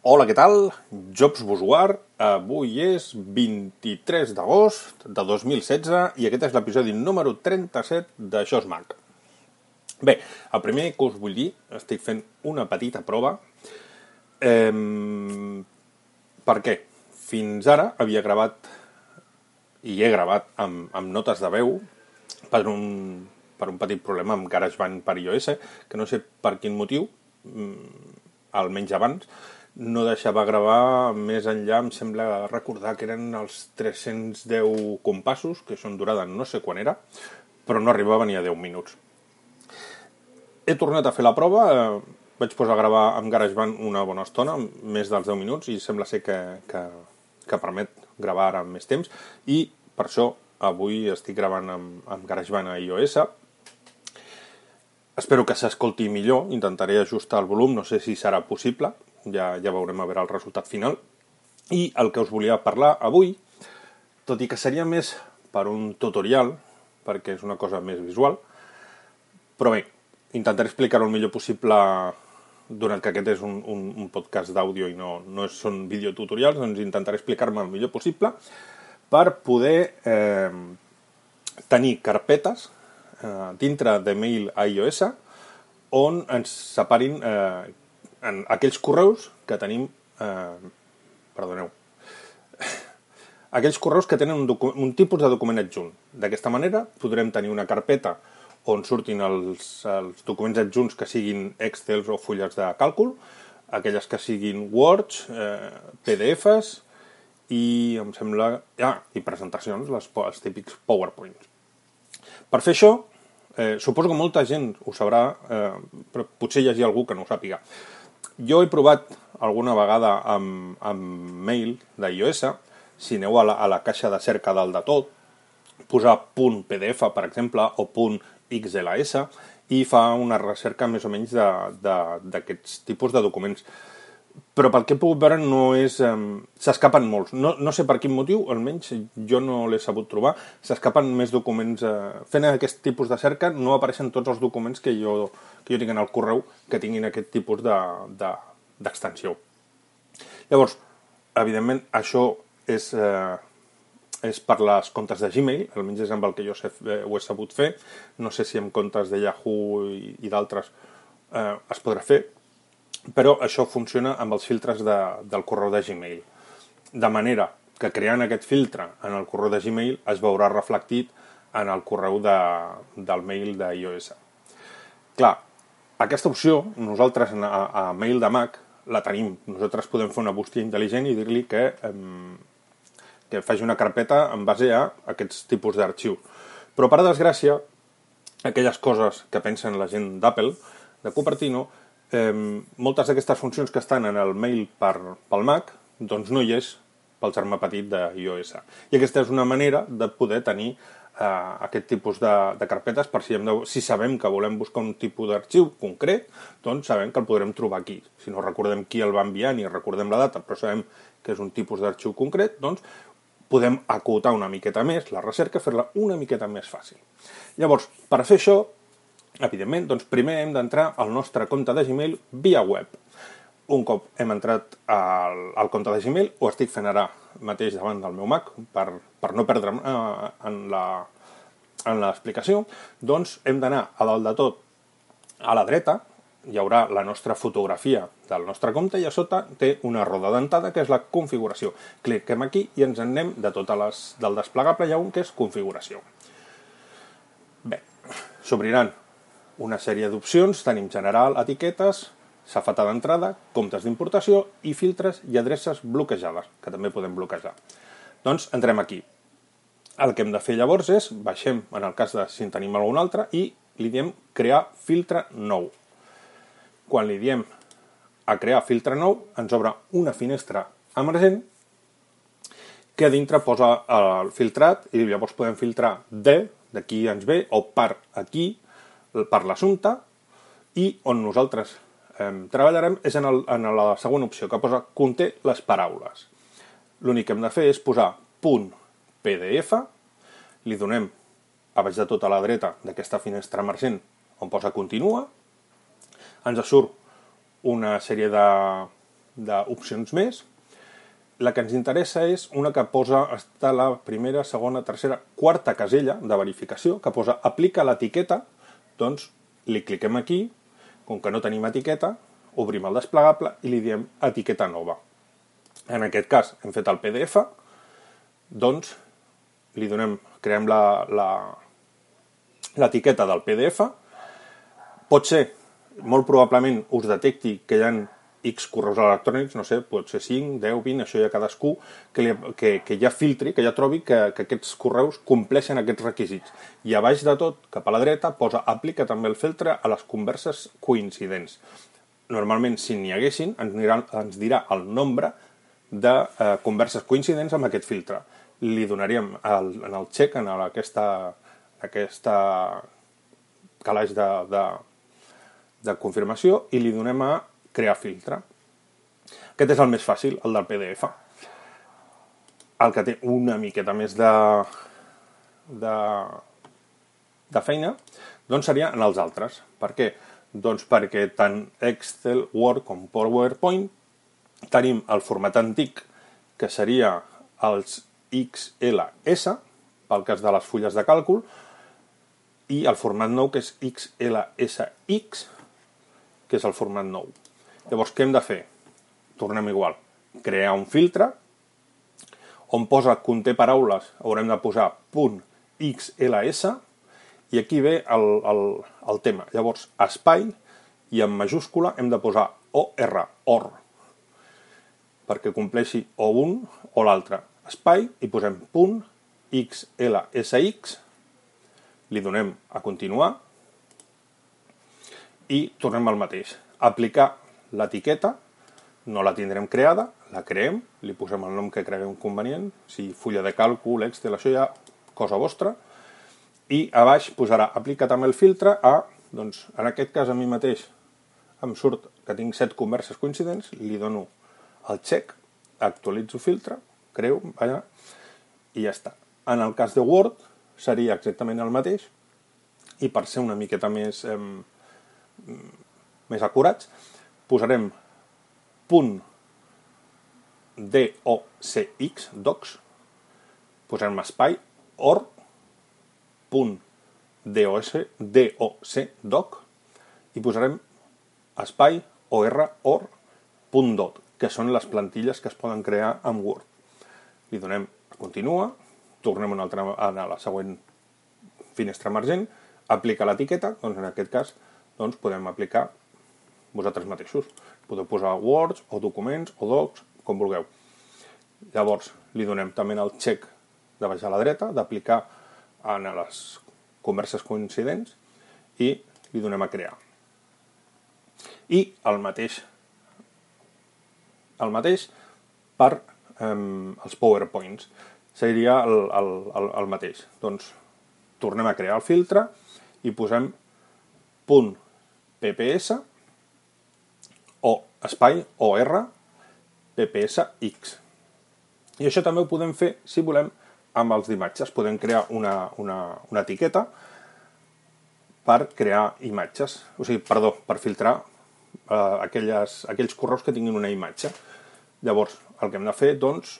Hola, què tal? Jobs Busguard. Avui és 23 d'agost de 2016 i aquest és l'episodi número 37 d'Això és Mac. Bé, el primer que us vull dir, estic fent una petita prova. Eh, per què? Fins ara havia gravat i he gravat amb, amb notes de veu per un, per un petit problema amb GarageBand per iOS, que no sé per quin motiu, mm, almenys abans, no deixava gravar més enllà, em sembla recordar que eren els 310 compassos, que són durada no sé quan era, però no arribava ni a 10 minuts. He tornat a fer la prova, eh, vaig posar a gravar amb GarageBand una bona estona, més dels 10 minuts, i sembla ser que, que, que permet gravar ara amb més temps, i per això avui estic gravant amb, amb GarageBand a iOS. Espero que s'escolti millor, intentaré ajustar el volum, no sé si serà possible, ja, ja veurem a veure el resultat final. I el que us volia parlar avui, tot i que seria més per un tutorial, perquè és una cosa més visual, però bé, intentaré explicar-ho el millor possible donat que aquest és un, un, un podcast d'àudio i no, no són videotutorials, doncs intentaré explicar-me el millor possible per poder eh, tenir carpetes eh, dintre de mail a iOS on ens separin eh, en aquells correus que tenim... Eh, perdoneu. aquells correus que tenen un, un tipus de document adjunt. D'aquesta manera podrem tenir una carpeta on surtin els, els documents adjunts que siguin Excels o fulles de càlcul, aquelles que siguin Words, eh, PDFs i em sembla... Ah, i presentacions, les, els típics PowerPoints. Per fer això, eh, suposo que molta gent ho sabrà, eh, però potser hi hagi algú que no ho sàpiga. Jo he provat alguna vegada amb, amb mail d'iOS, si aneu a la, a la caixa de cerca dalt de tot, posar punt .pdf, per exemple, o punt .xls, i fa una recerca més o menys d'aquests tipus de documents però pel que he pogut veure no és... Um, s'escapen molts. No, no sé per quin motiu, almenys jo no l'he sabut trobar. S'escapen més documents... Uh, fent aquest tipus de cerca no apareixen tots els documents que jo, que jo tinc en el correu que tinguin aquest tipus d'extensió. De, de, Llavors, evidentment, això és, uh, és per les comptes de Gmail, almenys és amb el que jo sé, eh, ho he sabut fer. No sé si amb comptes de Yahoo i, i d'altres uh, es podrà fer, però això funciona amb els filtres de, del correu de Gmail. De manera que creant aquest filtre en el correu de Gmail es veurà reflectit en el correu de, del mail de iOS. Clar, aquesta opció nosaltres a, a mail de Mac la tenim. Nosaltres podem fer una bústia intel·ligent i dir-li que, eh, que faci una carpeta en base a aquests tipus d'arxiu. Però, per desgràcia, aquelles coses que pensen la gent d'Apple, de Cupertino, eh, moltes d'aquestes funcions que estan en el mail per, pel Mac doncs no hi és pel germà petit de iOS. I aquesta és una manera de poder tenir eh, aquest tipus de, de carpetes per si, hem de, si sabem que volem buscar un tipus d'arxiu concret, doncs sabem que el podrem trobar aquí. Si no recordem qui el va enviar ni recordem la data, però sabem que és un tipus d'arxiu concret, doncs podem acotar una miqueta més la recerca, fer-la una miqueta més fàcil. Llavors, per fer això, Evidentment, doncs primer hem d'entrar al nostre compte de Gmail via web. Un cop hem entrat al, al compte de Gmail, ho estic fent ara mateix davant del meu Mac per, per no perdre eh, en la en l'explicació, doncs hem d'anar a dalt de tot a la dreta, hi haurà la nostra fotografia del nostre compte i a sota té una roda dentada que és la configuració. Cliquem aquí i ens en anem de totes les del desplegable hi ha un que és configuració. Bé, s'obriran una sèrie d'opcions, tenim general, etiquetes, safata d'entrada, comptes d'importació i filtres i adreces bloquejades, que també podem bloquejar. Doncs entrem aquí. El que hem de fer llavors és, baixem en el cas de si en tenim algun altre, i li diem crear filtre nou. Quan li diem a crear filtre nou, ens obre una finestra emergent que a dintre posa el filtrat i llavors podem filtrar de, d'aquí ens ve, o per aquí, per l'assumpte, i on nosaltres eh, treballarem és en, el, en la següent opció, que posa conté les paraules. L'únic que hem de fer és posar punt PDF, li donem a baix de tota la dreta d'aquesta finestra emergent on posa continua, ens surt una sèrie d'opcions més. La que ens interessa és una que posa, està la primera, segona, tercera, quarta casella de verificació, que posa aplica l'etiqueta, doncs li cliquem aquí, com que no tenim etiqueta, obrim el desplegable i li diem etiqueta nova. En aquest cas hem fet el PDF, doncs li donem, creem l'etiqueta del PDF, pot ser molt probablement us detecti que hi ha X correus electrònics, no sé, pot ser 5, 10, 20, això ja cadascú, que, li, que, que ja filtri, que ja trobi que, que aquests correus compleixen aquests requisits. I a baix de tot, cap a la dreta, posa aplica també el filtre a les converses coincidents. Normalment, si n'hi haguessin, ens dirà, ens dirà el nombre de eh, converses coincidents amb aquest filtre. Li donaríem el, en el check, en aquesta, aquesta calaix de, de, de confirmació i li donem a crear filtre. Aquest és el més fàcil, el del PDF. El que té una miqueta més de, de, de feina doncs seria en els altres. Per què? Doncs perquè tant Excel, Word com PowerPoint tenim el format antic, que seria els XLS, pel cas de les fulles de càlcul, i el format nou, que és XLSX, que és el format nou. Llavors, què hem de fer? Tornem igual. Crear un filtre, on posa conté paraules, haurem de posar punt .xls, i aquí ve el, el, el tema. Llavors, espai, i en majúscula hem de posar OR, OR, perquè compleixi o un o l'altre. Espai, i posem punt XLSX, li donem a continuar, i tornem al mateix. Aplicar l'etiqueta, no la tindrem creada, la creem, li posem el nom que creguem convenient, si fulla de càlcul, Excel, això ja cosa vostra, i a baix posarà aplica també el filtre a, doncs, en aquest cas a mi mateix em surt que tinc set converses coincidents, li dono el check, actualitzo filtre, creu, allà, i ja està. En el cas de Word seria exactament el mateix, i per ser una miqueta més eh, més acurats, posarem punt docx, docs, posarem espai, or, punt dos, doc, doc, i posarem espai, or, or, punt dot, que són les plantilles que es poden crear amb Word. Li donem continua, tornem una altra, a la següent finestra emergent, aplica l'etiqueta, doncs en aquest cas doncs podem aplicar vosaltres mateixos. Podeu posar Words o documents o docs, com vulgueu. Llavors, li donem també el check de baix a la dreta, d'aplicar en les converses coincidents i li donem a crear. I el mateix el mateix per eh, els PowerPoints. Seria el, el, el, el mateix. Doncs tornem a crear el filtre i posem punt pps o espai OR PPSX. I això també ho podem fer, si volem, amb els d'imatges. Podem crear una, una, una etiqueta per crear imatges, o sigui, perdó, per filtrar eh, aquelles, aquells correus que tinguin una imatge. Llavors, el que hem de fer, doncs,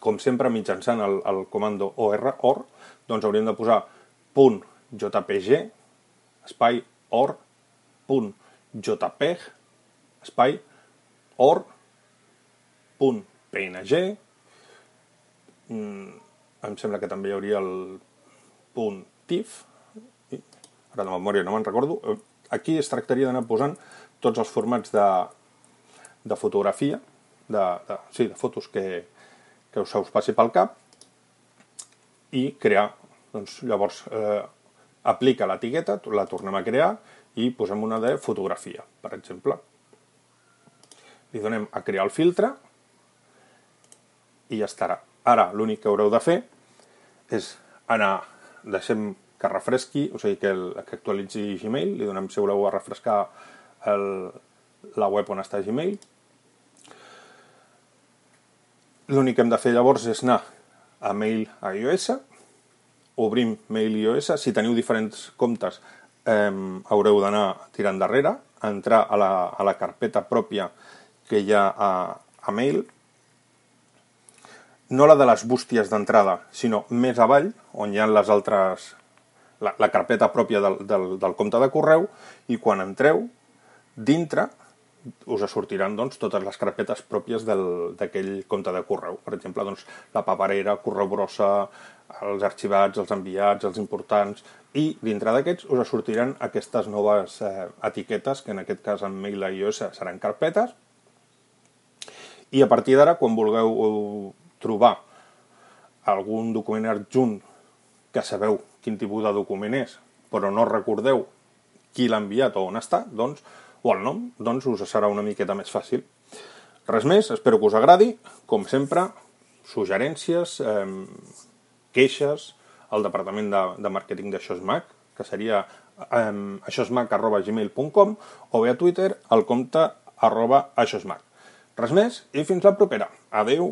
com sempre, mitjançant el, el comando OR, OR, doncs hauríem de posar .jpg, espai OR, .jpeg, espai, or, punt .png, mm, em sembla que també hi hauria el punt .tif, ara de memòria no me'n recordo, aquí es tractaria d'anar posant tots els formats de, de fotografia, de, de, sí, de fotos que, que us, us passi pel cap, i crear, doncs llavors eh, aplica l'etiqueta, la tornem a crear, i posem una de fotografia, per exemple. Li donem a crear el filtre i ja estarà. Ara l'únic que haureu de fer és anar, deixem que refresqui, o sigui que, el, que actualitzi Gmail, li donem si voleu a refrescar el, la web on està Gmail. L'únic que hem de fer llavors és anar a Mail a iOS, obrim Mail iOS, si teniu diferents comptes eh, haureu d'anar tirant darrere, entrar a la, a la carpeta pròpia que hi ha a, a Mail, no la de les bústies d'entrada, sinó més avall, on hi ha les altres la, la carpeta pròpia del, del, del compte de correu i quan entreu, dintre us sortiran doncs, totes les carpetes pròpies d'aquell compte de correu. Per exemple, doncs, la paperera, correu brossa, els arxivats, els enviats, els importants, i dintre d'aquests us sortiran aquestes noves eh, etiquetes, que en aquest cas en Mail iOS seran carpetes, i a partir d'ara, quan vulgueu trobar algun document adjunt que sabeu quin tipus de document és, però no recordeu qui l'ha enviat o on està, doncs, o el nom, doncs us serà una miqueta més fàcil. Res més, espero que us agradi. Com sempre, suggerències, eh, queixes al departament de, de màrqueting d'Aixòsmac, que seria eh, aixòsmac.gmail.com o bé a Twitter al compte arroba aixòsmac. Res més i fins la propera. Adeu!